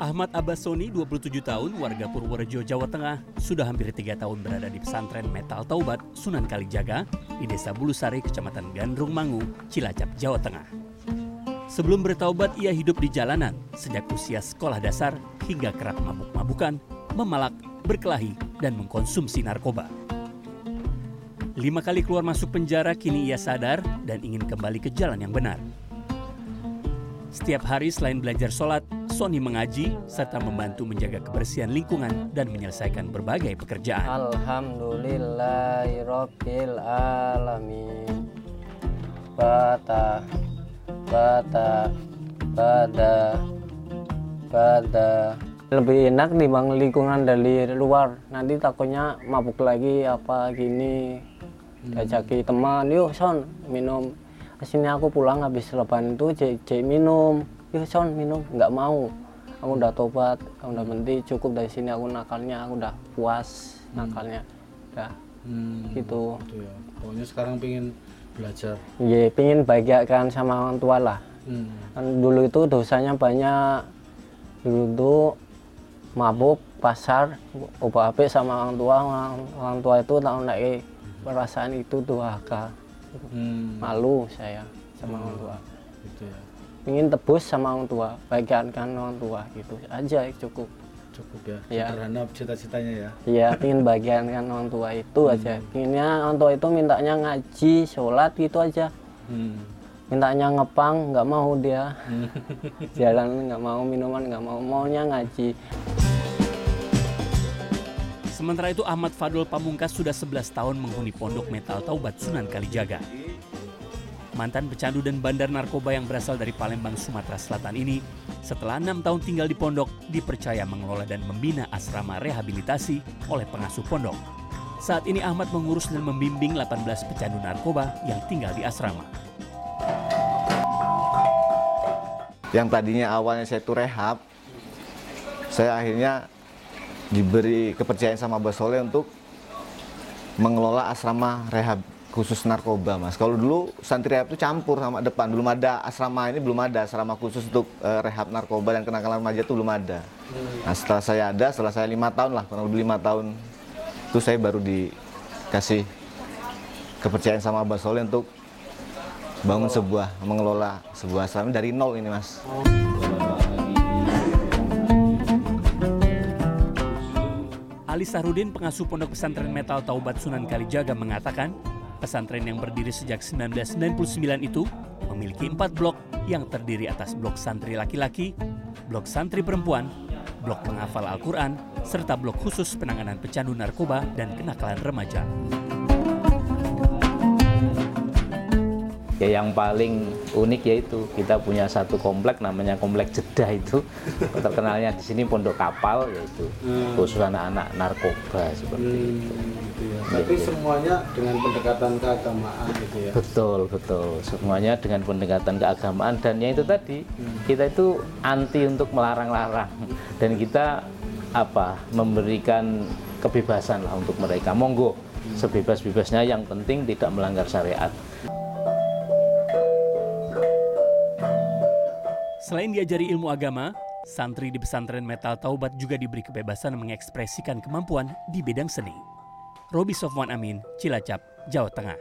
Ahmad Abbas Soni, 27 tahun, warga Purworejo, Jawa Tengah, sudah hampir tiga tahun berada di pesantren Metal Taubat, Sunan Kalijaga, di Desa Bulusari, Kecamatan Gandrung Mangu, Cilacap, Jawa Tengah. Sebelum bertaubat, ia hidup di jalanan sejak usia sekolah dasar hingga kerap mabuk-mabukan, memalak, berkelahi, dan mengkonsumsi narkoba. Lima kali keluar masuk penjara, kini ia sadar dan ingin kembali ke jalan yang benar. Setiap hari selain belajar sholat, Sony mengaji serta membantu menjaga kebersihan lingkungan dan menyelesaikan berbagai pekerjaan. Alhamdulillahirabbil alamin. Bata bata bada bada. Lebih enak dibang lingkungan dari luar. Nanti takutnya mabuk lagi apa gini. Diajaki teman yuk son minum. Sini aku pulang habis lebaran itu cek minum yuk son minum. Nggak mau. Aku udah tobat aku udah berhenti cukup dari sini aku nakalnya aku udah puas nakalnya. Udah Hmm, gitu. gitu ya. Pokoknya sekarang pengen belajar. ya pingin bahagiakan sama orang tua lah. Hmm. kan dulu itu dosanya banyak. Dulu itu mabuk pasar ubah HP sama orang tua. Orang, orang tua itu tahu lagi perasaan itu durhaka Hmm. malu saya sama orang tua. Gitu ya. Ingin tebus sama orang tua bahagiakan orang tua gitu aja cukup Cukup ya. Ya. Sederhana cita-citanya ya. Iya, ingin bahagiakan orang tua itu aja. Inginnya orang tua itu mintanya ngaji, sholat gitu aja. Hmm. Mintanya ngepang, nggak mau dia. Jalan nggak mau, minuman nggak mau, maunya ngaji. Sementara itu Ahmad Fadul Pamungkas sudah 11 tahun menghuni pondok metal Taubat Sunan Kalijaga. Mantan pecandu dan bandar narkoba yang berasal dari Palembang, Sumatera Selatan ini, setelah enam tahun tinggal di pondok, dipercaya mengelola dan membina asrama rehabilitasi oleh pengasuh pondok. Saat ini Ahmad mengurus dan membimbing 18 pecandu narkoba yang tinggal di asrama. yang tadinya awalnya saya itu rehab, saya akhirnya diberi kepercayaan sama Mbak Soleh untuk mengelola asrama rehab khusus narkoba mas. Kalau dulu santri rehab itu campur sama depan, belum ada asrama ini belum ada asrama khusus untuk eh, rehab narkoba dan kenakalan remaja itu belum ada. Nah setelah saya ada, setelah saya lima tahun lah, kurang lebih lima tahun itu saya baru dikasih kepercayaan sama Mbak Soleh untuk bangun sebuah mengelola sebuah asrama dari nol ini mas. Ali Sahrudin, pengasuh pondok pesantren metal Taubat Sunan Kalijaga mengatakan, pesantren yang berdiri sejak 1999 itu memiliki empat blok yang terdiri atas blok santri laki-laki, blok santri perempuan, blok penghafal Al-Quran, serta blok khusus penanganan pecandu narkoba dan kenakalan remaja. Ya yang paling unik yaitu kita punya satu komplek namanya komplek Jeddah itu. Terkenalnya di sini pondok kapal yaitu khusus anak-anak narkoba seperti itu. Gitu ya. Tapi semuanya dengan pendekatan keagamaan gitu ya. betul betul. Semuanya dengan pendekatan keagamaan. Dan yang itu tadi kita itu anti untuk melarang-larang. Dan kita apa memberikan kebebasan lah untuk mereka. Monggo sebebas-bebasnya. Yang penting tidak melanggar syariat Selain diajari ilmu agama, santri di pesantren Metal Taubat juga diberi kebebasan mengekspresikan kemampuan di bidang seni. Robi Sofwan Amin, Cilacap, Jawa Tengah.